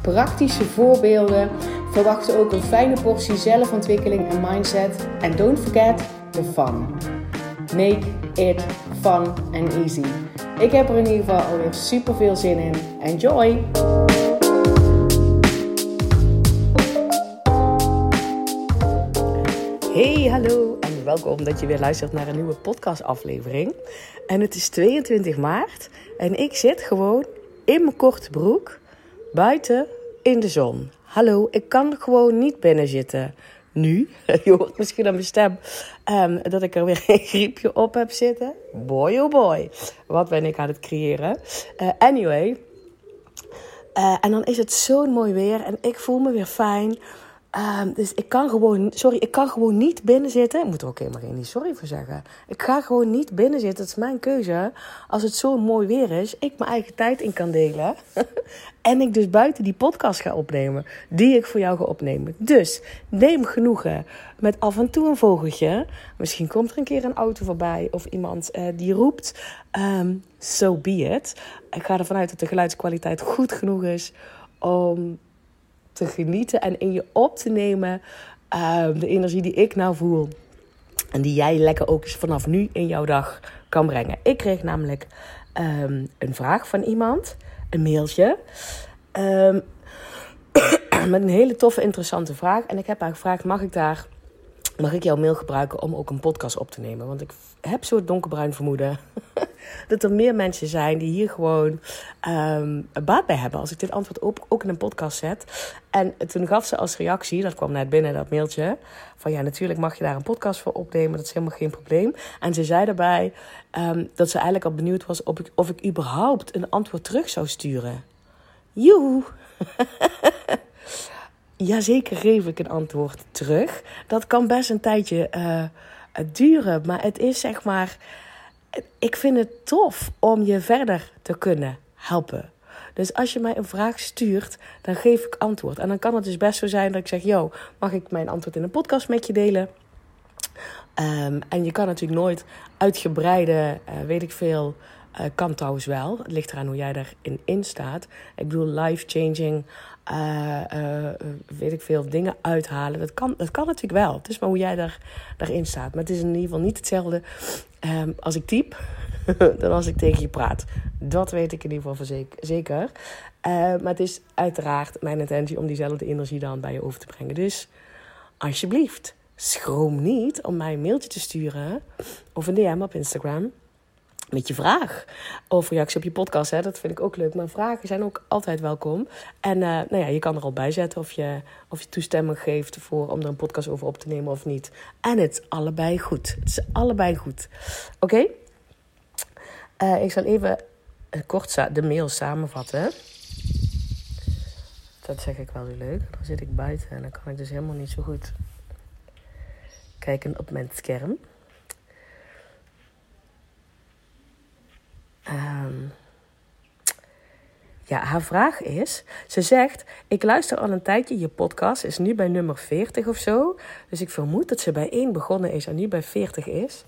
praktische voorbeelden. Verwacht ook een fijne portie zelfontwikkeling en mindset. En don't forget the fun. Make it fun and easy. Ik heb er in ieder geval alweer super veel zin in. Enjoy! Hey, hallo en welkom dat je weer luistert naar een nieuwe podcastaflevering. En het is 22 maart en ik zit gewoon in mijn korte broek buiten in de zon. Hallo, ik kan gewoon niet binnen zitten. Nu, je hoort misschien aan mijn stem um, dat ik er weer een griepje op heb zitten. Boy oh boy, wat ben ik aan het creëren. Uh, anyway, uh, en dan is het zo'n mooi weer en ik voel me weer fijn. Um, dus ik kan gewoon, sorry, ik kan gewoon niet binnen zitten. Ik moet er ook helemaal geen sorry voor zeggen. Ik ga gewoon niet binnen zitten. Het is mijn keuze. Als het zo mooi weer is, ik mijn eigen tijd in kan delen. en ik dus buiten die podcast ga opnemen. Die ik voor jou ga opnemen. Dus neem genoegen met af en toe een vogeltje. Misschien komt er een keer een auto voorbij of iemand uh, die roept. Um, so be it. Ik ga ervan uit dat de geluidskwaliteit goed genoeg is om te genieten en in je op te nemen. Uh, de energie die ik nou voel. En die jij lekker ook eens vanaf nu in jouw dag kan brengen. Ik kreeg namelijk um, een vraag van iemand, een mailtje. Um, met een hele toffe, interessante vraag. En ik heb haar gevraagd: mag ik daar. Mag ik jouw mail gebruiken om ook een podcast op te nemen? Want ik heb zo'n donkerbruin vermoeden dat er meer mensen zijn die hier gewoon um, baat bij hebben. Als ik dit antwoord ook in een podcast zet. En toen gaf ze als reactie, dat kwam net binnen dat mailtje. Van ja, natuurlijk mag je daar een podcast voor opnemen. Dat is helemaal geen probleem. En ze zei daarbij um, dat ze eigenlijk al benieuwd was of ik, of ik überhaupt een antwoord terug zou sturen. Joehoe! Jazeker geef ik een antwoord terug. Dat kan best een tijdje uh, duren. Maar het is zeg maar ik vind het tof om je verder te kunnen helpen. Dus als je mij een vraag stuurt, dan geef ik antwoord. En dan kan het dus best zo zijn dat ik zeg: Yo, mag ik mijn antwoord in een podcast met je delen? Um, en je kan natuurlijk nooit uitgebreide, uh, weet ik veel, uh, kan trouwens wel. Het ligt eraan hoe jij erin in staat. Ik bedoel, life-changing, uh, weet ik veel, dingen uithalen. Dat kan, dat kan natuurlijk wel. Het is maar hoe jij daar, daarin staat. Maar het is in ieder geval niet hetzelfde um, als ik type dan als ik tegen je praat. Dat weet ik in ieder geval zeker. Maar het is uiteraard mijn intentie om diezelfde energie dan bij je over te brengen. Dus alsjeblieft, schroom niet om mij een mailtje te sturen of een DM op Instagram met je vraag. Of reactie op je podcast, hè. dat vind ik ook leuk. Maar vragen zijn ook altijd welkom. En uh, nou ja, je kan er al bij zetten of je, of je toestemming geeft voor, om er een podcast over op te nemen of niet. En het is allebei goed. Het is allebei goed. Oké? Uh, ik zal even kort de mail samenvatten. Dat zeg ik wel weer leuk. Dan zit ik buiten en dan kan ik dus helemaal niet zo goed kijken op mijn scherm. Um, ja, haar vraag is: ze zegt, ik luister al een tijdje je podcast, is nu bij nummer 40 of zo. Dus ik vermoed dat ze bij 1 begonnen is en nu bij 40 is.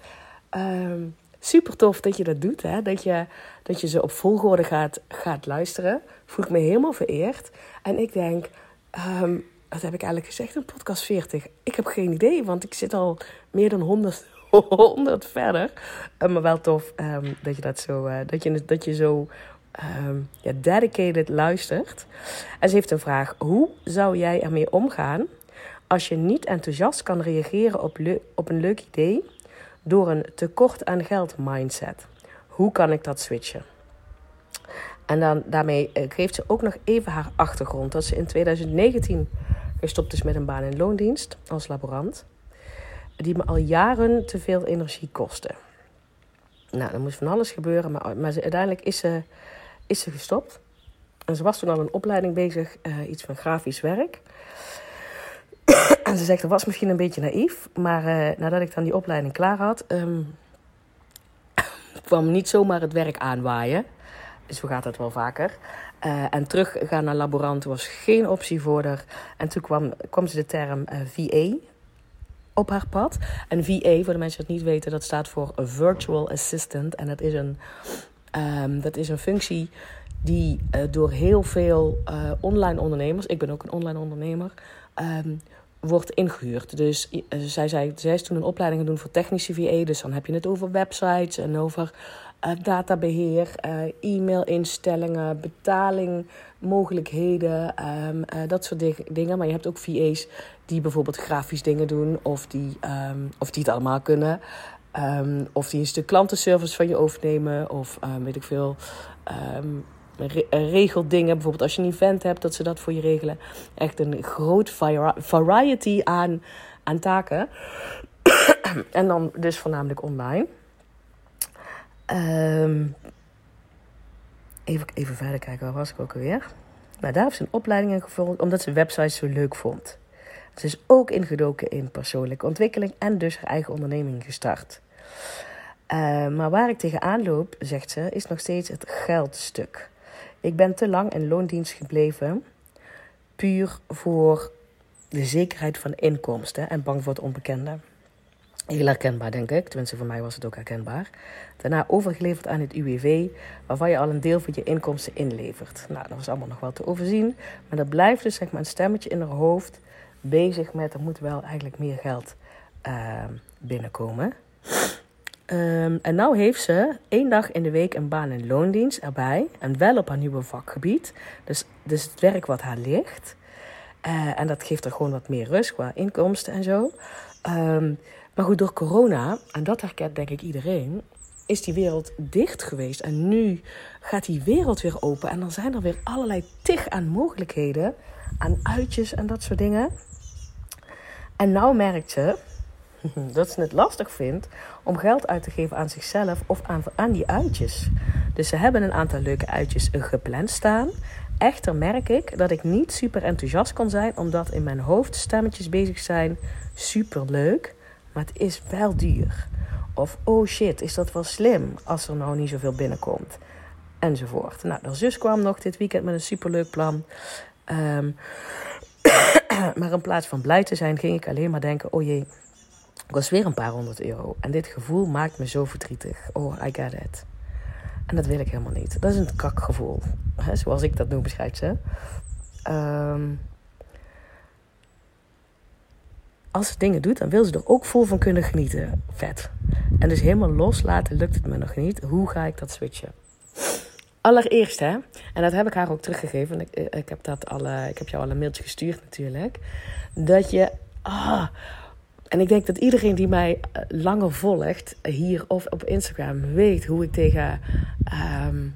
Um, super tof dat je dat doet, hè? Dat, je, dat je ze op volgorde gaat, gaat luisteren. Voel ik me helemaal vereerd. En ik denk, um, wat heb ik eigenlijk gezegd in podcast 40? Ik heb geen idee, want ik zit al meer dan 100 honderd verder. Uh, maar wel tof um, dat je dat zo, uh, dat je, dat je zo um, ja, dedicated luistert. En ze heeft een vraag. Hoe zou jij ermee omgaan als je niet enthousiast kan reageren op, op een leuk idee door een tekort aan geld mindset? Hoe kan ik dat switchen? En dan, daarmee uh, geeft ze ook nog even haar achtergrond. Dat ze in 2019 gestopt is met een baan in loondienst als laborant die me al jaren te veel energie kosten. Nou, er moest van alles gebeuren, maar, maar uiteindelijk is ze, is ze gestopt. En ze was toen al een opleiding bezig, uh, iets van grafisch werk. En ze zegt, dat was misschien een beetje naïef. Maar uh, nadat ik dan die opleiding klaar had... Um, kwam niet zomaar het werk aanwaaien. Zo gaat dat wel vaker. Uh, en teruggaan naar laborant was geen optie voor haar. En toen kwam, kwam ze de term VA op haar pad. En VA, voor de mensen die het niet weten, dat staat voor Virtual Assistant. En dat is een, um, dat is een functie die uh, door heel veel online ondernemers, ik ben ook een online ondernemer, um, wordt ingehuurd. Dus zij, zei, zij is toen een opleiding gaan doen voor technische VA. Dus dan heb je het over websites en over databeheer, uh, e-mailinstellingen, betaling, mogelijkheden, um, uh, dat soort dingen. Maar je hebt ook VA's die bijvoorbeeld grafisch dingen doen of die, um, of die het allemaal kunnen. Um, of die een stuk klantenservice van je overnemen of weet ik veel. Re regeldingen, bijvoorbeeld als je een event hebt, dat ze dat voor je regelen. Echt een groot variety aan, aan taken. en dan dus voornamelijk online. Um, even, even verder kijken, waar was ik ook alweer? Nou, daar heeft ze een opleiding in gevolgd, omdat ze websites zo leuk vond. Ze is ook ingedoken in persoonlijke ontwikkeling en dus haar eigen onderneming gestart. Uh, maar waar ik tegenaan loop, zegt ze, is nog steeds het geldstuk. Ik ben te lang in loondienst gebleven, puur voor de zekerheid van inkomsten en bang voor het onbekende. Heel herkenbaar, denk ik. Tenminste, voor mij was het ook herkenbaar. Daarna overgeleverd aan het UWV, waarvan je al een deel van je inkomsten inlevert. Nou, dat was allemaal nog wel te overzien. Maar dat blijft dus zeg maar, een stemmetje in haar hoofd bezig met... er moet wel eigenlijk meer geld uh, binnenkomen. Um, en nou heeft ze één dag in de week een baan in loondienst erbij. En wel op haar nieuwe vakgebied. Dus, dus het werk wat haar ligt. Uh, en dat geeft er gewoon wat meer rust qua inkomsten en zo. Um, maar goed, door corona, en dat herkent denk ik iedereen, is die wereld dicht geweest. En nu gaat die wereld weer open. En dan zijn er weer allerlei tig aan mogelijkheden. Aan uitjes en dat soort dingen. En nou merkt ze dat ze het lastig vindt om geld uit te geven aan zichzelf of aan, aan die uitjes. Dus ze hebben een aantal leuke uitjes gepland staan. Echter merk ik dat ik niet super enthousiast kan zijn, omdat in mijn hoofd stemmetjes bezig zijn. Super leuk maar het is wel duur. Of oh shit, is dat wel slim als er nou niet zoveel binnenkomt. Enzovoort. Nou, de zus kwam nog dit weekend met een superleuk plan. Um, maar in plaats van blij te zijn, ging ik alleen maar denken: oh jee, ik was weer een paar honderd euro. En dit gevoel maakt me zo verdrietig. Oh, I get it. En dat wil ik helemaal niet. Dat is een kakgevoel. Hè, zoals ik dat nu beschrijf ze. Um, als ze dingen doet, dan wil ze er ook vol van kunnen genieten. Vet. En dus helemaal loslaten lukt het me nog niet. Hoe ga ik dat switchen? Allereerst, hè, en dat heb ik haar ook teruggegeven. Ik, eh, ik, heb, dat al, ik heb jou al een mailtje gestuurd natuurlijk. Dat je. Ah, en ik denk dat iedereen die mij eh, langer volgt, hier of op Instagram, weet hoe ik tegen um,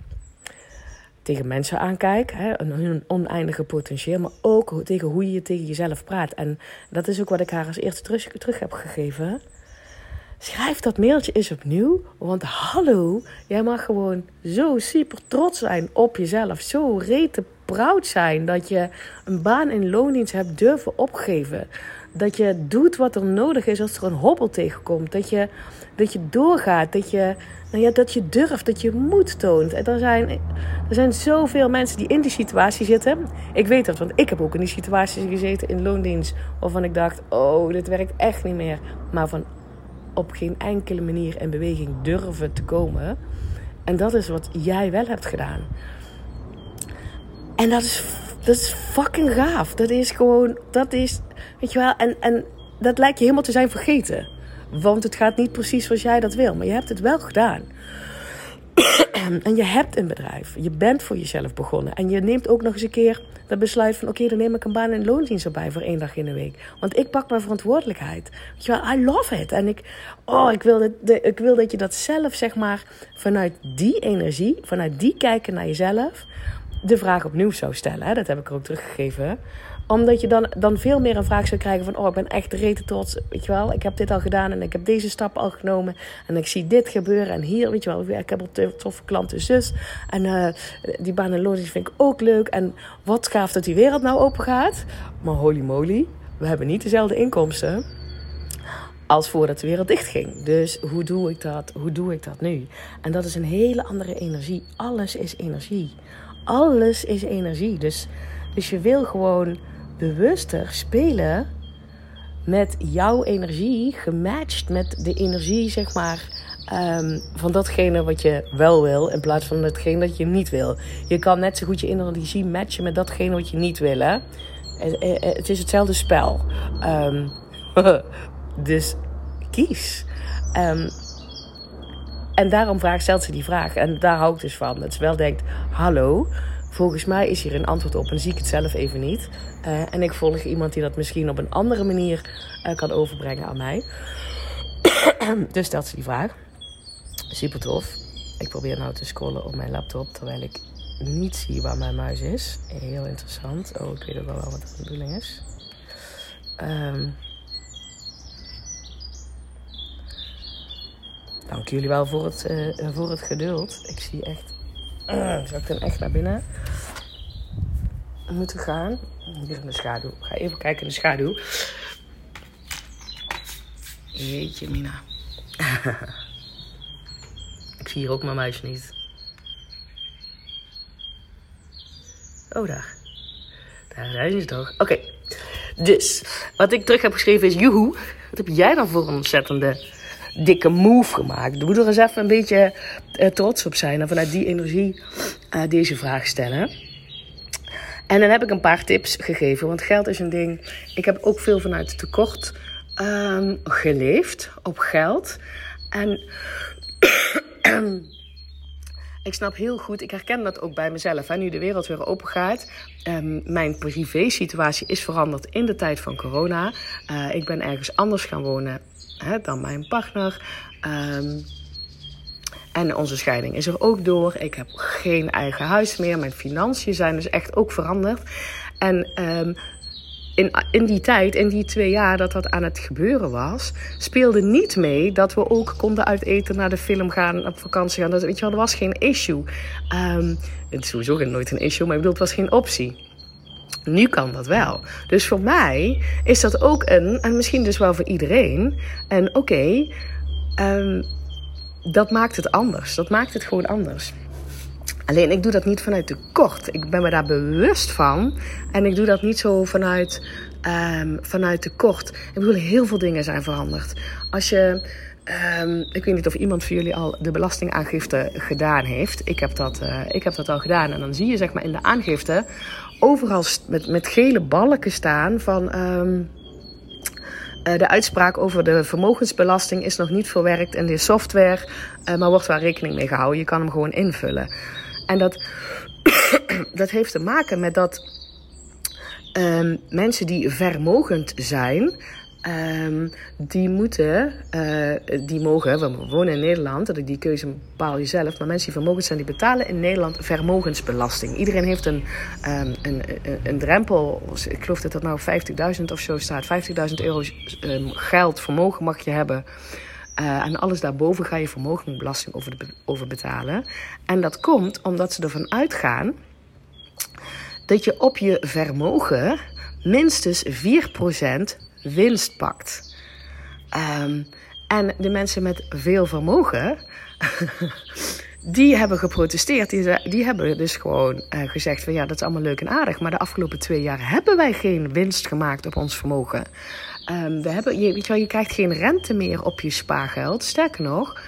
tegen mensen aankijk, hè, hun oneindige potentieel, maar ook tegen hoe je tegen jezelf praat. En dat is ook wat ik haar als eerste terug, terug heb gegeven. Schrijf dat mailtje eens opnieuw, want hallo, jij mag gewoon zo super trots zijn op jezelf, zo rete proud zijn dat je een baan in loondienst hebt durven opgeven. Dat je doet wat er nodig is als er een hobbel tegenkomt. Dat je, dat je doorgaat. Dat je, nou ja, dat je durft. Dat je moed toont. En er zijn, er zijn zoveel mensen die in die situatie zitten. Ik weet dat, want ik heb ook in die situatie gezeten in loondienst. Waarvan ik dacht: oh, dit werkt echt niet meer. Maar van op geen enkele manier in beweging durven te komen. En dat is wat jij wel hebt gedaan. En dat is, dat is fucking gaaf. Dat is gewoon, dat is, weet je wel, en, en dat lijkt je helemaal te zijn vergeten. Want het gaat niet precies zoals jij dat wil, maar je hebt het wel gedaan. en je hebt een bedrijf. Je bent voor jezelf begonnen. En je neemt ook nog eens een keer dat besluit van... oké, dan neem ik een baan in loondienst erbij voor één dag in de week. Want ik pak mijn verantwoordelijkheid. Weet je wel, I love it. En ik, oh, ik, wil dat, ik wil dat je dat zelf, zeg maar... vanuit die energie, vanuit die kijken naar jezelf de vraag opnieuw zou stellen. Dat heb ik er ook teruggegeven. Omdat je dan, dan veel meer een vraag zou krijgen van... oh, ik ben echt rete trots, weet je wel. Ik heb dit al gedaan en ik heb deze stap al genomen. En ik zie dit gebeuren en hier, weet je wel. Ik heb al toffe klanten zus. En uh, die baan vind ik ook leuk. En wat gaaf dat die wereld nou open gaat. Maar holy moly, we hebben niet dezelfde inkomsten als voordat de wereld dichtging. Dus hoe doe ik dat? Hoe doe ik dat nu? En dat is een hele andere energie. Alles is energie. Alles is energie. Dus, dus je wil gewoon bewuster spelen met jouw energie, gematcht met de energie, zeg maar, um, van datgene wat je wel wil, in plaats van hetgene dat je niet wil. Je kan net zo goed je energie matchen met datgene wat je niet wil. Hè? Het is hetzelfde spel. Um, dus kies. Um, en daarom vraag, stelt ze die vraag. En daar hou ik dus van. Dat ze wel denkt: hallo. Volgens mij is hier een antwoord op en zie ik het zelf even niet. Uh, en ik volg iemand die dat misschien op een andere manier uh, kan overbrengen aan mij. dus stelt ze die vraag. Super tof. Ik probeer nou te scrollen op mijn laptop terwijl ik niet zie waar mijn muis is. Heel interessant. Oh, ik weet ook wel wat de bedoeling is. Um, dank jullie wel voor het, uh, voor het geduld. Ik zie echt. Uh, ik dan echt naar binnen moeten gaan? Hier in de schaduw. Ga even kijken in de schaduw. Jeetje, Mina. ik zie hier ook mijn muis niet. Oh, daar. Daar, is het toch. Oké. Dus, wat ik terug heb geschreven is... Joehoe, wat heb jij dan voor een ontzettende dikke move gemaakt? Doe er eens even een beetje uh, trots op zijn. En vanuit die energie uh, deze vraag stellen. En dan heb ik een paar tips gegeven. Want geld is een ding... Ik heb ook veel vanuit tekort um, geleefd op geld. En... ik snap heel goed, ik herken dat ook bij mezelf. Hè, nu de wereld weer open gaat. Um, mijn privé-situatie is veranderd in de tijd van corona. Uh, ik ben ergens anders gaan wonen dan mijn partner. Um, en onze scheiding is er ook door. Ik heb geen eigen huis meer. Mijn financiën zijn dus echt ook veranderd. En um, in, in die tijd, in die twee jaar dat dat aan het gebeuren was, speelde niet mee dat we ook konden uiteten, naar de film gaan, op vakantie gaan. Dat, weet je wel, er was geen issue. Um, het is sowieso nooit een issue, maar ik bedoel, het was geen optie. Nu kan dat wel. Dus voor mij is dat ook een, en misschien dus wel voor iedereen, en oké, um, dat maakt het anders. Dat maakt het gewoon anders. Alleen ik doe dat niet vanuit tekort. Ik ben me daar bewust van. En ik doe dat niet zo vanuit, um, vanuit tekort. Ik bedoel, heel veel dingen zijn veranderd. Als je. Um, ik weet niet of iemand van jullie al de belastingaangifte gedaan heeft. Ik heb dat, uh, ik heb dat al gedaan. En dan zie je zeg maar in de aangifte overal met, met gele balken staan van. Um, de uitspraak over de vermogensbelasting is nog niet verwerkt in de software, uh, maar wordt waar rekening mee gehouden. Je kan hem gewoon invullen. En dat, dat heeft te maken met dat um, mensen die vermogend zijn, um, die moeten, uh, die mogen, we wonen in Nederland, die keuze bepaal je zelf, maar mensen die vermogend zijn, die betalen in Nederland vermogensbelasting. Iedereen heeft een, um, een, een, drempel, ik geloof dat dat nou 50.000 of zo staat, 50.000 euro geld, vermogen mag je hebben. Uh, en alles daarboven ga je vermogenbelasting over, over betalen. En dat komt omdat ze ervan uitgaan dat je op je vermogen minstens 4% winst pakt. Um, en de mensen met veel vermogen, die hebben geprotesteerd. Die, die hebben dus gewoon uh, gezegd van ja, dat is allemaal leuk en aardig. Maar de afgelopen twee jaar hebben wij geen winst gemaakt op ons vermogen. Um, we hebben, je, weet je, wel, je krijgt geen rente meer op je spaargeld. Sterker nog,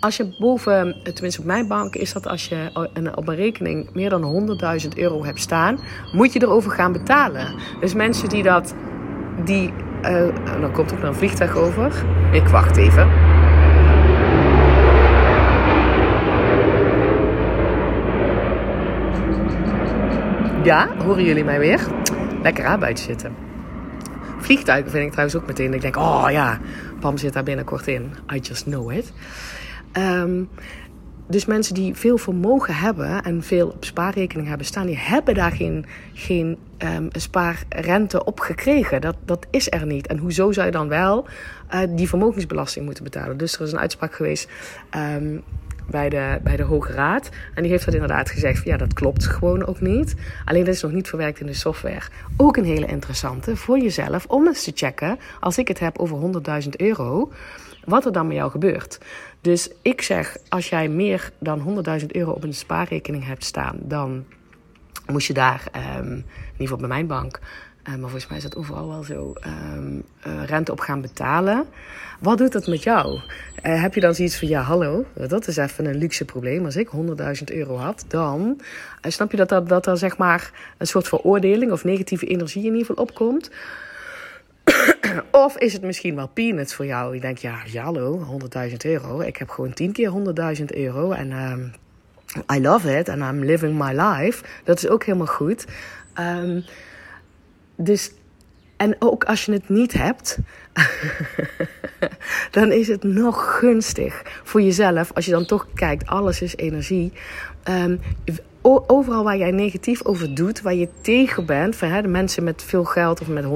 als je boven, tenminste op mijn bank, is dat als je op een rekening meer dan 100.000 euro hebt staan, moet je erover gaan betalen. Dus mensen die dat, die, uh, dan komt nog een vliegtuig over. Ik wacht even. Ja, horen jullie mij weer? Lekker aan buiten zitten. Vliegtuigen vind ik trouwens ook meteen. Ik denk, oh ja, Pam zit daar binnenkort in. I just know it. Um, dus mensen die veel vermogen hebben en veel op spaarrekening hebben staan, die hebben daar geen, geen um, spaarrente op gekregen. Dat, dat is er niet. En hoezo zou je dan wel uh, die vermogensbelasting moeten betalen? Dus er is een uitspraak geweest. Um, bij de, bij de Hoge Raad. En die heeft dat inderdaad gezegd: ja, dat klopt gewoon ook niet. Alleen dat is nog niet verwerkt in de software. Ook een hele interessante voor jezelf om eens te checken, als ik het heb over 100.000 euro, wat er dan met jou gebeurt. Dus ik zeg: als jij meer dan 100.000 euro op een spaarrekening hebt staan, dan moest je daar, um, in ieder geval bij mijn bank, uh, maar volgens mij is dat overal wel zo, um, uh, rente op gaan betalen. Wat doet dat met jou? Uh, heb je dan zoiets van, ja hallo, dat is even een luxe probleem. Als ik 100.000 euro had, dan snap je dat, dat, dat er zeg maar een soort veroordeling of negatieve energie in ieder geval opkomt. of is het misschien wel peanuts voor jou? Je denkt, ja, hallo, 100.000 euro. Ik heb gewoon 10 keer 100.000 euro en... Um, I love it and I'm living my life. Dat is ook helemaal goed. Um, dus, en ook als je het niet hebt, dan is het nog gunstig voor jezelf. Als je dan toch kijkt, alles is energie. Um, overal waar jij negatief over doet, waar je tegen bent, van, hè, de mensen met veel geld of met 100.000,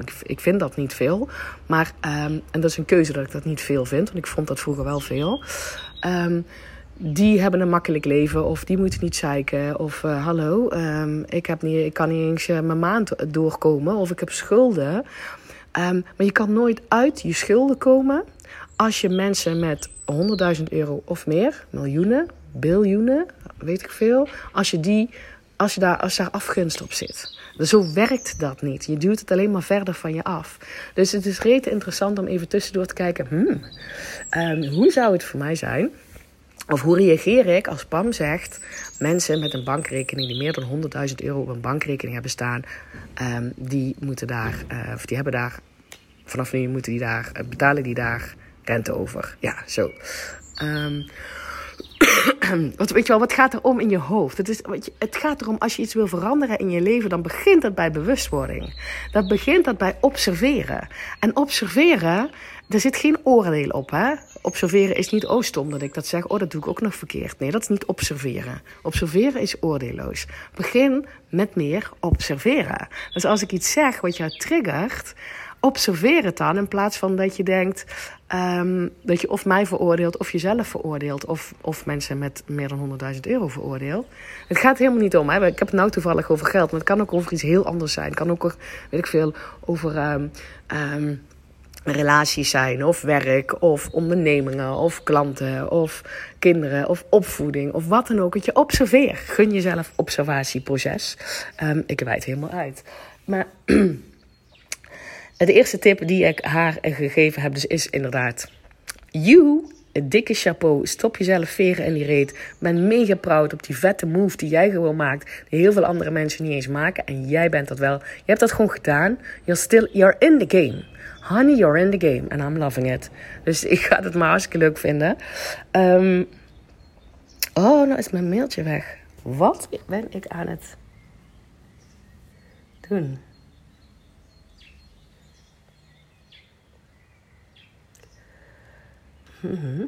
ik, ik vind dat niet veel. Maar, um, en dat is een keuze dat ik dat niet veel vind, want ik vond dat vroeger wel veel. Um, die hebben een makkelijk leven of die moeten niet zeiken. Of uh, hallo, um, ik, heb niet, ik kan niet eens uh, mijn maand doorkomen of ik heb schulden. Maar je kan nooit uit je schulden komen als je mensen met 100.000 euro of meer, miljoenen, biljoenen, weet ik veel, als je, die, als je daar, als daar afgunst op zit. Dus zo werkt dat niet. Je duwt het alleen maar verder van je af. Dus het is rete interessant om even tussendoor te kijken: hmm, um, hoe zou het voor mij zijn? Of hoe reageer ik als Pam zegt: mensen met een bankrekening die meer dan 100.000 euro op een bankrekening hebben staan, um, die moeten daar, uh, of die hebben daar, vanaf nu moeten die daar, uh, betalen die daar rente over. Ja, zo. Um, wat, weet je wel, wat gaat er om in je hoofd? Het, is, het gaat erom, als je iets wil veranderen in je leven, dan begint dat bij bewustwording. Dat begint dat bij observeren. En observeren, er zit geen oordeel op, hè? Observeren is niet, oh stom dat ik dat zeg, oh dat doe ik ook nog verkeerd. Nee, dat is niet observeren. Observeren is oordeelloos. Begin met meer observeren. Dus als ik iets zeg wat jou triggert, observeer het dan in plaats van dat je denkt um, dat je of mij veroordeelt of jezelf veroordeelt of, of mensen met meer dan 100.000 euro veroordeelt. Het gaat helemaal niet om. Hè. Ik heb het nou toevallig over geld, maar het kan ook over iets heel anders zijn. Het kan ook, weet ik veel, over um, um, relaties zijn of werk of ondernemingen of klanten of kinderen of opvoeding of wat dan ook. Dat je observeert. Gun jezelf observatieproces. ik wijd helemaal uit. Maar De eerste tip die ik haar gegeven heb, dus is inderdaad: you, dikke chapeau. Stop jezelf veren in die reet. Ben mega proud op die vette move die jij gewoon maakt. Die heel veel andere mensen niet eens maken. En jij bent dat wel. Je hebt dat gewoon gedaan. You're still, you're in the game. Honey, you're in the game. And I'm loving it. Dus ik ga het maar hartstikke leuk vinden. Um, oh, nou is mijn mailtje weg. Wat ben ik aan het doen? Mhm.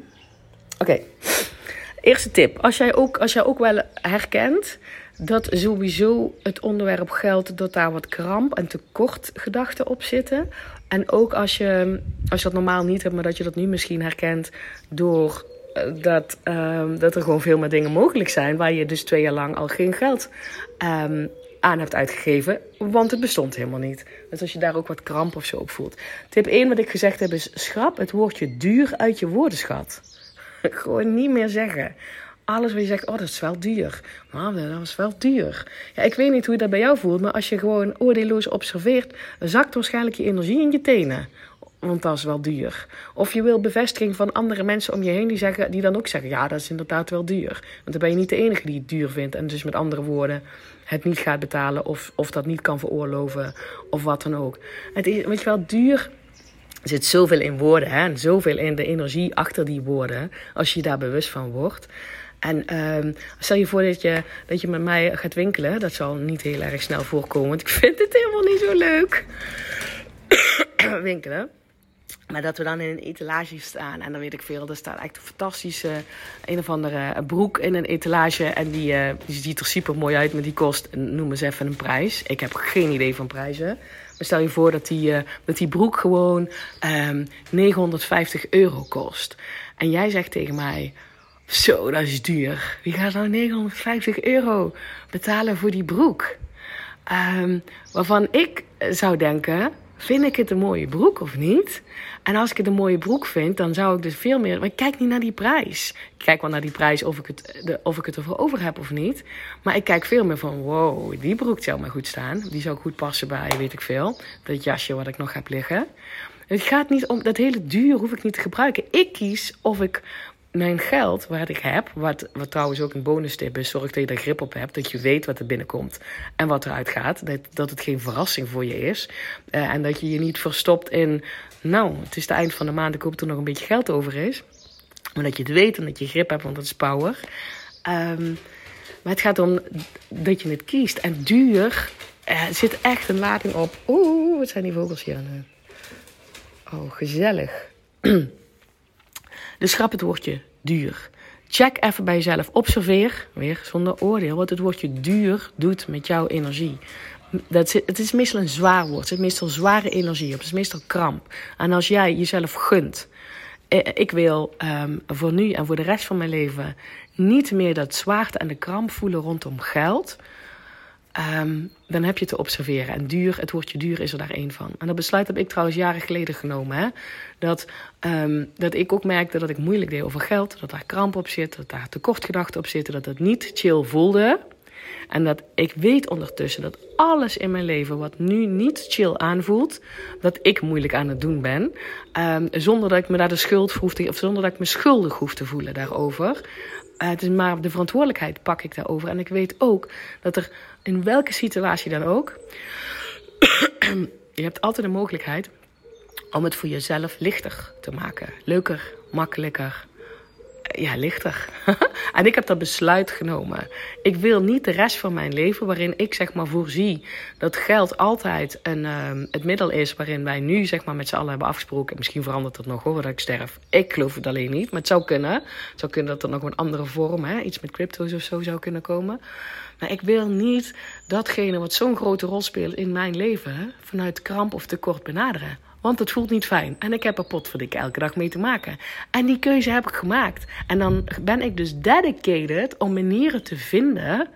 Oké. Eerste tip. Als jij, ook, als jij ook wel herkent dat sowieso het onderwerp geld, dat daar wat kramp en tekort gedachten op zitten. En ook als je, als je dat normaal niet hebt, maar dat je dat nu misschien herkent door eh, dat, um, dat er gewoon veel meer dingen mogelijk zijn waar je dus twee jaar lang al geen geld um, aan hebt uitgegeven, want het bestond helemaal niet. Dus als je daar ook wat kramp of zo op voelt. Tip 1 wat ik gezegd heb is schrap het woordje duur uit je woordenschat. Gewoon niet meer zeggen. Alles wat je zegt, oh dat is wel duur. Maar dat was wel duur. Ja, ik weet niet hoe je dat bij jou voelt, maar als je gewoon oordeelloos observeert, zakt waarschijnlijk je energie in je tenen. Want dat is wel duur. Of je wil bevestiging van andere mensen om je heen die, zeggen, die dan ook zeggen: ja, dat is inderdaad wel duur. Want dan ben je niet de enige die het duur vindt. En dus met andere woorden, het niet gaat betalen of, of dat niet kan veroorloven of wat dan ook. Het is, weet je wel, duur. Er zit zoveel in woorden hè, en zoveel in de energie achter die woorden. Als je daar bewust van wordt. En um, stel je voor dat je, dat je met mij gaat winkelen. Dat zal niet heel erg snel voorkomen. Want ik vind het helemaal niet zo leuk. winkelen. Maar dat we dan in een etalage staan en dan weet ik veel, er staat echt een fantastische een of andere broek in een etalage. En die, uh, die ziet er super mooi uit, maar die kost, noem eens even een prijs. Ik heb geen idee van prijzen. Maar stel je voor dat die, uh, dat die broek gewoon um, ehm, 950 euro kost. En jij zegt tegen mij, Zo, dat is duur. Wie gaat nou 950 euro betalen voor die broek? Um, waarvan ik zou denken, vind ik het een mooie broek of niet? En als ik het een mooie broek vind, dan zou ik dus veel meer... Maar ik kijk niet naar die prijs. Ik kijk wel naar die prijs of ik het, de, of ik het ervoor over heb of niet. Maar ik kijk veel meer van, wow, die broek zou me goed staan. Die zou goed passen bij, weet ik veel, dat jasje wat ik nog heb liggen. Het gaat niet om, dat hele duur hoef ik niet te gebruiken. Ik kies of ik mijn geld, wat ik heb, wat, wat trouwens ook een bonus tip is, zorg dat je er grip op hebt, dat je weet wat er binnenkomt en wat eruit gaat. Dat, dat het geen verrassing voor je is. Uh, en dat je je niet verstopt in, nou, het is het eind van de maand, ik hoop dat er nog een beetje geld over is. Maar dat je het weet en dat je grip hebt, want dat is power. Um, maar het gaat om dat je het kiest. En duur uh, zit echt een lading op. Oeh, wat zijn die vogels hier? Oh, gezellig. Dus schrap het woordje duur. Check even bij jezelf. Observeer, weer zonder oordeel, wat het woordje duur doet met jouw energie. Dat het is meestal een zwaar woord. Het is meestal zware energie op. Het is meestal kramp. En als jij jezelf gunt. Eh, ik wil um, voor nu en voor de rest van mijn leven niet meer dat zwaarte en de kramp voelen rondom geld. Um, dan heb je te observeren. En duur, het woordje duur is er daar één van. En dat besluit heb ik trouwens jaren geleden genomen. Hè? Dat, um, dat ik ook merkte dat ik moeilijk deed over geld. Dat daar kramp op zit, dat daar tekortgedachten op zitten. Dat het niet chill voelde. En dat ik weet ondertussen dat alles in mijn leven wat nu niet chill aanvoelt, dat ik moeilijk aan het doen ben. Um, zonder dat ik me daar de schuld hoef te, of zonder dat ik me schuldig hoef te voelen daarover. Uh, het is maar de verantwoordelijkheid pak ik daarover. En ik weet ook dat er in welke situatie dan ook, je hebt altijd de mogelijkheid om het voor jezelf lichter te maken. Leuker, makkelijker, ja, lichter. en ik heb dat besluit genomen. Ik wil niet de rest van mijn leven, waarin ik zeg maar voorzie dat geld altijd een, uh, het middel is waarin wij nu zeg maar met z'n allen hebben afgesproken. Misschien verandert dat nog hoor, dat ik sterf. Ik geloof het alleen niet, maar het zou kunnen. Het zou kunnen dat er nog een andere vorm, hè, iets met crypto's of zo zou kunnen komen. Maar ik wil niet datgene wat zo'n grote rol speelt in mijn leven vanuit kramp of tekort benaderen. Want het voelt niet fijn. En ik heb er potverdik elke dag mee te maken. En die keuze heb ik gemaakt. En dan ben ik dus dedicated om manieren te vinden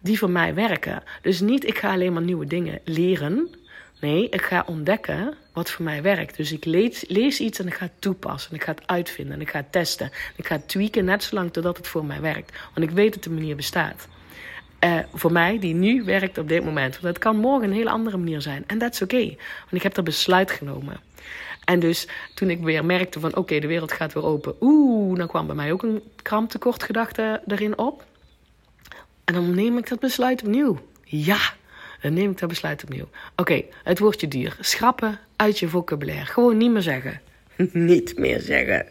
die voor mij werken. Dus niet ik ga alleen maar nieuwe dingen leren. Nee, ik ga ontdekken wat voor mij werkt. Dus ik lees, iets en ik ga het toepassen. En ik ga het uitvinden en ik ga testen. Ik ga tweaken net zolang totdat het voor mij werkt. Want ik weet dat de manier bestaat. Uh, voor mij, die nu werkt op dit moment. Want het kan morgen een hele andere manier zijn. En dat is oké. want ik heb dat besluit genomen. En dus toen ik weer merkte van oké, de wereld gaat weer open. Oeh, dan kwam bij mij ook een kramptekortgedachte erin op. En dan neem ik dat besluit opnieuw. Ja, dan neem ik dat besluit opnieuw. Oké, het woordje duur. Schrappen uit je vocabulaire. Gewoon niet meer zeggen. niet meer zeggen.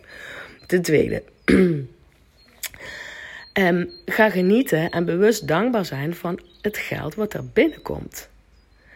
Ten tweede. Um, ga genieten en bewust dankbaar zijn van het geld wat er binnenkomt.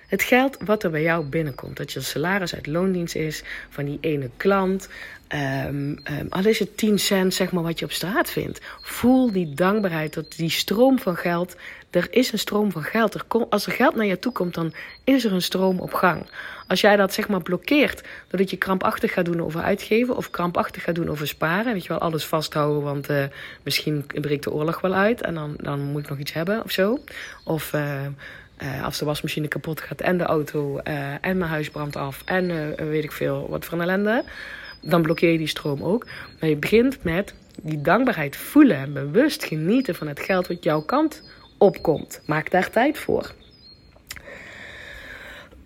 Het geld wat er bij jou binnenkomt. Dat je salaris uit loondienst is van die ene klant. Um, um, al is het 10 cent, zeg maar, wat je op straat vindt. Voel die dankbaarheid, dat die stroom van geld. Er is een stroom van geld. Er kom, als er geld naar je toe komt, dan is er een stroom op gang. Als jij dat zeg maar blokkeert, doordat je krampachtig gaat doen over uitgeven of krampachtig gaat doen over sparen, weet je wel, alles vasthouden, want uh, misschien breekt de oorlog wel uit en dan, dan moet ik nog iets hebben of zo. Of uh, uh, als de wasmachine kapot gaat en de auto en mijn huis brandt af en weet ik veel wat voor een ellende, dan blokkeer je die stroom ook. Maar je begint met die dankbaarheid voelen en bewust genieten van het geld wat jouw kant opkomt. Maak daar tijd voor.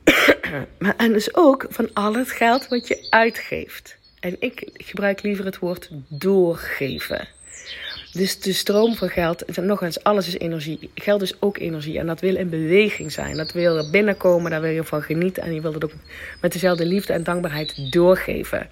maar, en dus ook van al het geld wat je uitgeeft. En ik gebruik liever het woord doorgeven. Dus de stroom van geld, nog eens, alles is energie. Geld is ook energie en dat wil in beweging zijn. Dat wil binnenkomen, daar wil je van genieten. En je wil het ook met dezelfde liefde en dankbaarheid doorgeven.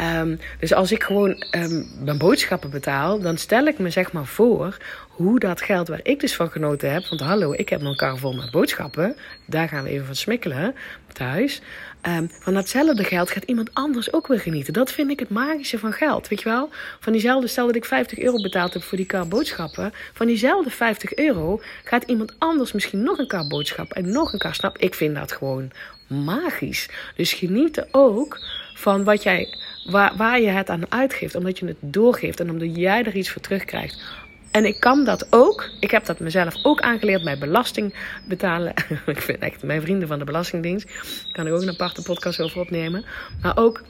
Um, dus als ik gewoon um, mijn boodschappen betaal, dan stel ik me zeg maar voor hoe dat geld waar ik dus van genoten heb. Want hallo, ik heb mijn kar vol met boodschappen. Daar gaan we even van smikkelen thuis. Um, van datzelfde geld gaat iemand anders ook weer genieten. Dat vind ik het magische van geld. Weet je wel? Van diezelfde, stel dat ik 50 euro betaald heb voor die kar boodschappen. Van diezelfde 50 euro gaat iemand anders misschien nog een kar boodschappen en nog een kar. Snap? Ik vind dat gewoon magisch. Dus genieten ook van wat jij, waar, waar je het aan uitgeeft. Omdat je het doorgeeft en omdat jij er iets voor terugkrijgt. En ik kan dat ook. Ik heb dat mezelf ook aangeleerd bij belasting betalen. ik vind echt mijn vrienden van de Belastingdienst. Daar kan ik ook een aparte podcast over opnemen. Maar ook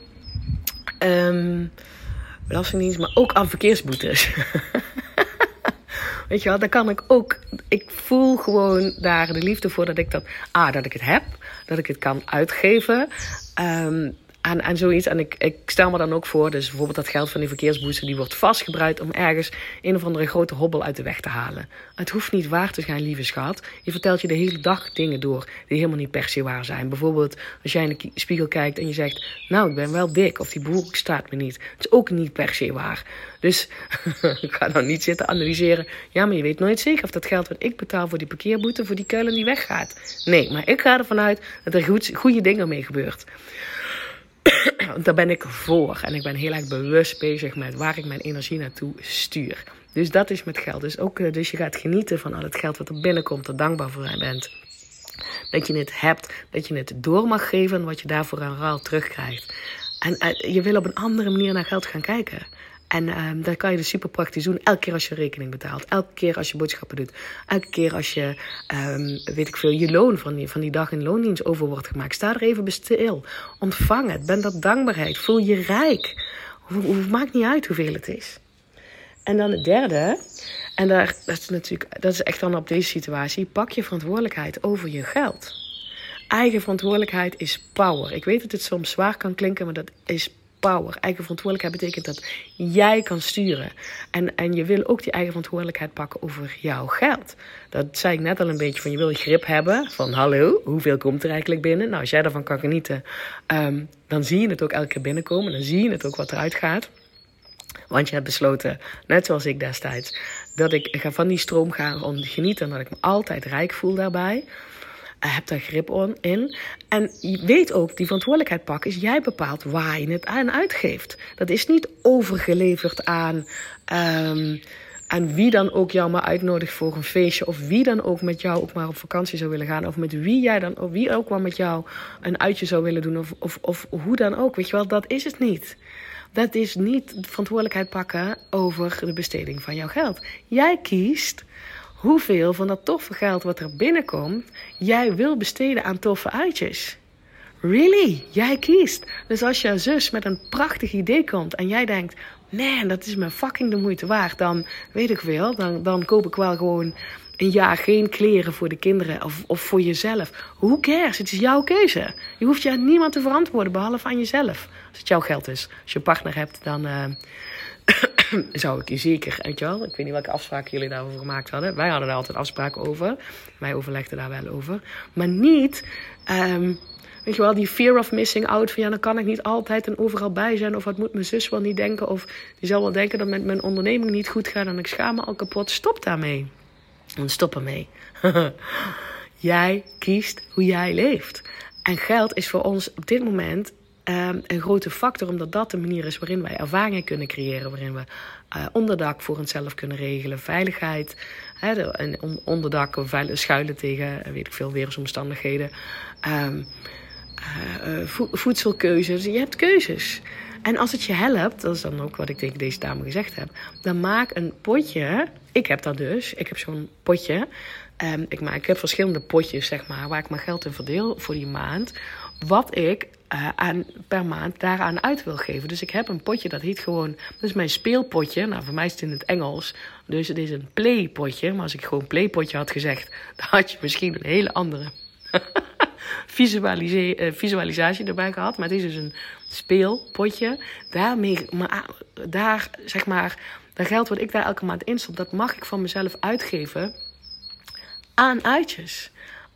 um, Belastingdienst, maar ook aan verkeersboetes. Weet je wel, daar kan ik ook. Ik voel gewoon daar de liefde voor dat ik dat. Ah, dat ik het heb. Dat ik het kan uitgeven. Um, aan, aan zoiets. En ik, ik stel me dan ook voor, dus bijvoorbeeld dat geld van die verkeersboesten, die wordt vastgebruikt om ergens een of andere grote hobbel uit de weg te halen. Het hoeft niet waar te zijn, lieve schat. Je vertelt je de hele dag dingen door die helemaal niet per se waar zijn. Bijvoorbeeld als jij in de spiegel kijkt en je zegt, nou, ik ben wel dik, of die broek staat me niet. Het is ook niet per se waar. Dus ik ga nou niet zitten analyseren. Ja, maar je weet nooit zeker of dat geld wat ik betaal voor die parkeerboete, voor die kuilen die weggaat. Nee, maar ik ga ervan uit dat er goed, goede dingen mee gebeuren. daar ben ik voor. En ik ben heel erg bewust bezig met waar ik mijn energie naartoe stuur. Dus dat is met geld. Dus, ook, eh, dus je gaat genieten van al het geld wat er binnenkomt, er dankbaar voor bent. Dat je het hebt, dat je het door mag geven en wat je daarvoor aan ruil terugkrijgt. En uh, je wil op een andere manier naar geld gaan kijken. En um, dat kan je dus super praktisch doen. Elke keer als je rekening betaalt. Elke keer als je boodschappen doet. Elke keer als je, um, weet ik veel, je loon van die, van die dag in loondienst over wordt gemaakt. Sta er even stil. Ontvang het. Ben dat dankbaarheid. Voel je rijk. Maakt niet uit hoeveel het is. En dan het derde. En daar, dat is natuurlijk, dat is echt dan op deze situatie. Pak je verantwoordelijkheid over je geld. Eigen verantwoordelijkheid is power. Ik weet dat het soms zwaar kan klinken, maar dat is power. Eigen verantwoordelijkheid betekent dat jij kan sturen. En, en je wil ook die eigen verantwoordelijkheid pakken over jouw geld. Dat zei ik net al een beetje van je wil grip hebben. Van hallo, hoeveel komt er eigenlijk binnen? Nou, als jij daarvan kan genieten, um, dan zie je het ook elke keer binnenkomen. Dan zie je het ook wat eruit gaat. Want je hebt besloten, net zoals ik destijds, dat ik ga van die stroom gaan genieten. En dat ik me altijd rijk voel daarbij heb daar grip in. En weet ook, die verantwoordelijkheid pakken is jij bepaalt waar je het aan uitgeeft. Dat is niet overgeleverd aan, um, aan wie dan ook jou maar uitnodigt voor een feestje. Of wie dan ook met jou ook maar op vakantie zou willen gaan. Of met wie jij dan, of wie ook maar met jou een uitje zou willen doen. Of, of, of hoe dan ook. Weet je wel, dat is het niet. Dat is niet verantwoordelijkheid pakken over de besteding van jouw geld. Jij kiest hoeveel van dat toffe geld wat er binnenkomt, jij wil besteden aan toffe uitjes. Really? Jij kiest. Dus als jouw zus met een prachtig idee komt en jij denkt: man, dat is me fucking de moeite waard, dan weet ik veel, dan, dan koop ik wel gewoon een jaar geen kleren voor de kinderen of, of voor jezelf. Who cares? Het is jouw keuze. Je hoeft je aan niemand te verantwoorden behalve aan jezelf. Als het jouw geld is. Als je een partner hebt, dan. Uh, zou ik je zeker, weet je wel, ik weet niet welke afspraken jullie daarover gemaakt hadden. Wij hadden daar altijd afspraken over. Wij overlegden daar wel over. Maar niet, um, weet je wel, die fear of missing out. Van ja, dan kan ik niet altijd en overal bij zijn. Of wat moet mijn zus wel niet denken. Of die zal wel denken dat met mijn onderneming niet goed gaat. En ik schaam me al kapot. Stop daarmee. En stop ermee. jij kiest hoe jij leeft. En geld is voor ons op dit moment Ehm, een grote factor, omdat dat de manier is waarin wij ervaringen kunnen creëren, waarin we uh, onderdak voor onszelf kunnen regelen, veiligheid, hè, een onderdak schuilen tegen, eh, weet ik veel, weersomstandigheden, uh, vo voedselkeuzes. Je hebt keuzes. En als het je helpt, dat is dan ook wat ik tegen deze dame gezegd heb, dan maak een potje. Ik heb dat dus. Ik heb zo'n potje. Um, ik, maak, ik heb verschillende potjes, zeg maar, waar ik mijn geld in verdeel voor die maand. Wat ik uh, aan, per maand daaraan uit wil geven. Dus ik heb een potje, dat heet gewoon, dat is mijn speelpotje. Nou, voor mij is het in het Engels. Dus het is een playpotje. Maar als ik gewoon playpotje had gezegd, dan had je misschien een hele andere uh, visualisatie erbij gehad. Maar het is dus een speelpotje. Daarmee, maar, daar, zeg maar, dat geld wat ik daar elke maand instop, dat mag ik van mezelf uitgeven aan uitjes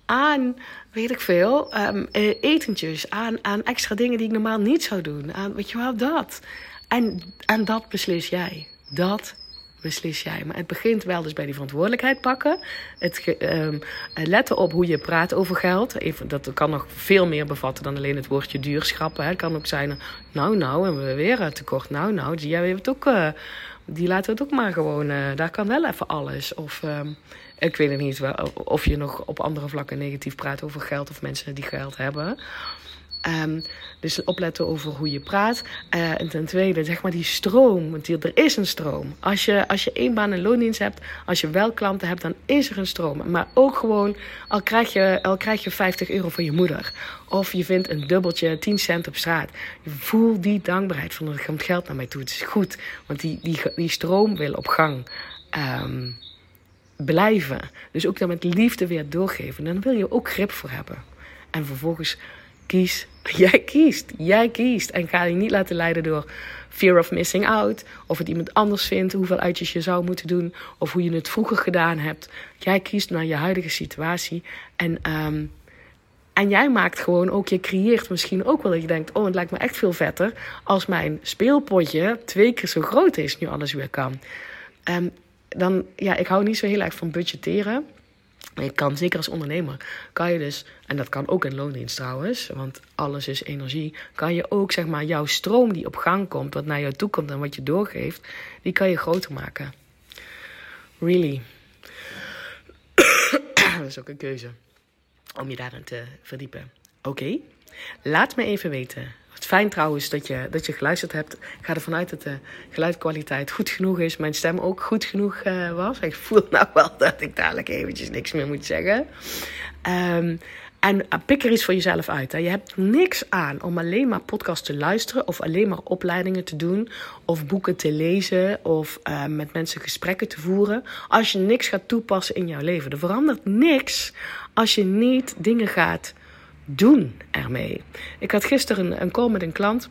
aan, weet ik veel, um, etentjes, aan, aan extra dingen die ik normaal niet zou doen. Aan, weet je wel, dat. En, en dat beslis jij. Dat beslis jij. Maar het begint wel dus bij die verantwoordelijkheid pakken. Het um, letten op hoe je praat over geld. Even, dat kan nog veel meer bevatten dan alleen het woordje duurschap. Het kan ook zijn, nou, nou, hebben we weer een tekort. Nou, nou, die, hebben het ook, uh, die laten we het ook maar gewoon. Daar kan wel even alles. Of... Um, ik weet niet of je nog op andere vlakken negatief praat over geld of mensen die geld hebben. Ehm, dus opletten over hoe je praat. Uh, en ten tweede, zeg maar die stroom. Want er is een stroom. Als je, als je één baan en loondienst hebt, als je wel klanten hebt, dan is er een stroom. Maar ook gewoon, al krijg je, al krijg je 50 euro van je moeder. Of je vindt een dubbeltje 10 cent op straat. Voel die dankbaarheid van er komt geld naar mij toe. Het is goed, want die, die, die stroom wil op gang. Um, blijven. Dus ook dan met liefde weer doorgeven. Dan wil je ook grip voor hebben. En vervolgens kies. Jij kiest. Jij kiest. En ga je niet laten leiden door fear of missing out. Of het iemand anders vindt. Hoeveel uitjes je zou moeten doen. Of hoe je het vroeger gedaan hebt. Jij kiest naar je huidige situatie. En, ehm, en jij maakt gewoon ook, je creëert misschien ook wel dat je denkt: oh, het lijkt me echt veel vetter. Als mijn speelpotje twee keer zo groot is, nu alles weer kan. Um, dan, ja, ik hou niet zo heel erg van budgetteren. Je kan, zeker als ondernemer, kan je dus, en dat kan ook in loondienst trouwens, want alles is energie, kan je ook zeg maar jouw stroom die op gang komt, wat naar jou toe komt en wat je doorgeeft, die kan je groter maken. Really. dat is ook een keuze om je daarin te verdiepen. Oké, laat me even weten fijn trouwens dat je, dat je geluisterd hebt. Ik ga ervan uit dat de geluidkwaliteit goed genoeg is. Mijn stem ook goed genoeg uh, was. Ik voel nou wel dat ik dadelijk eventjes niks meer moet zeggen. Um, en uh, pik er iets voor jezelf uit. Je hebt niks aan om alleen maar podcasts te luisteren. Of alleen maar opleidingen te doen. Of boeken te lezen. Of uh, met mensen gesprekken te voeren. Als je niks gaat toepassen in jouw leven. Er verandert niks als je niet dingen gaat doen ermee. Ik had gisteren een, call met een klant.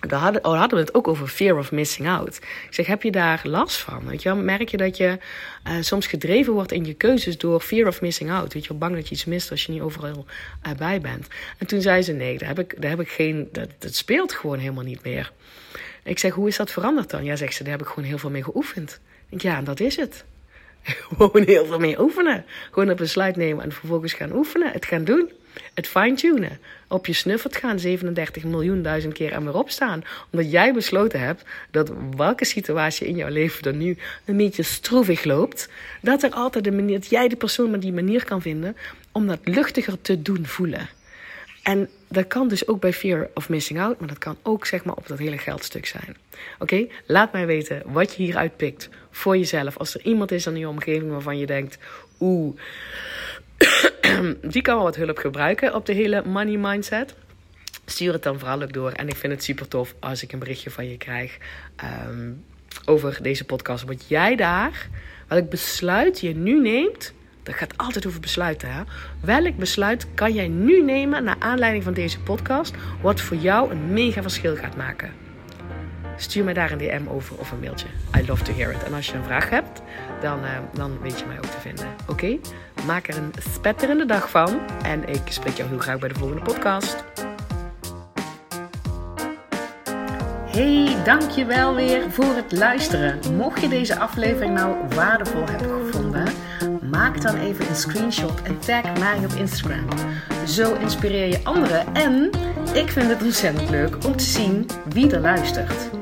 Daar hadden, oh, hadden we het ook over fear of missing out. Ik zeg, heb je daar last van? Weet je, merk je dat je uh, soms gedreven wordt in je keuzes door fear of missing out? Weet je, bang dat je iets mist als je niet overal uh, bij bent. En toen zei ze, nee, daar heb ik, daar heb ik geen, dat, speelt gewoon helemaal niet meer. Ik zeg, hoe is dat veranderd dan? Ja, zegt ze, daar heb ik gewoon heel veel mee geoefend. Ik ja, en dat is het. Gewoon heel veel mee oefenen. Gewoon een besluit nemen en vervolgens gaan oefenen. Het gaan doen. Het fine-tunen. Op je snuffert gaan 37 miljoen duizend keer en weer opstaan. Omdat jij besloten hebt dat welke situatie in jouw leven er nu een beetje stroevig loopt. Dat er altijd een manier, dat jij de persoon met die manier kan vinden om dat luchtiger te doen voelen. En dat kan dus ook bij fear of missing out, maar dat kan ook zeg maar op dat hele geldstuk zijn. Oké, laat mij weten wat je hieruit pikt voor jezelf. Als er iemand is in je omgeving waarvan je denkt, oeh, die kan wel wat hulp gebruiken op de hele money mindset. Stuur het dan vooral ook door. En ik vind het super tof als ik een berichtje van je krijg um, over deze podcast. Wat jij daar, welk besluit je nu neemt. Dat gaat altijd over besluiten. Hè? Welk besluit kan jij nu nemen naar aanleiding van deze podcast, wat voor jou een mega verschil gaat maken? Stuur mij daar een DM over of een mailtje. I love to hear it. En als je een vraag hebt, dan, uh, dan weet je mij ook te vinden. Oké? Maak er een spetterende dag van. En ik spreek jou heel graag bij de volgende podcast. Hey, dankjewel weer voor het luisteren. Mocht je deze aflevering nou waardevol hebben gevonden, maak dan even een screenshot en tag mij op Instagram. Zo inspireer je anderen en ik vind het ontzettend leuk om te zien wie er luistert.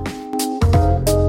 you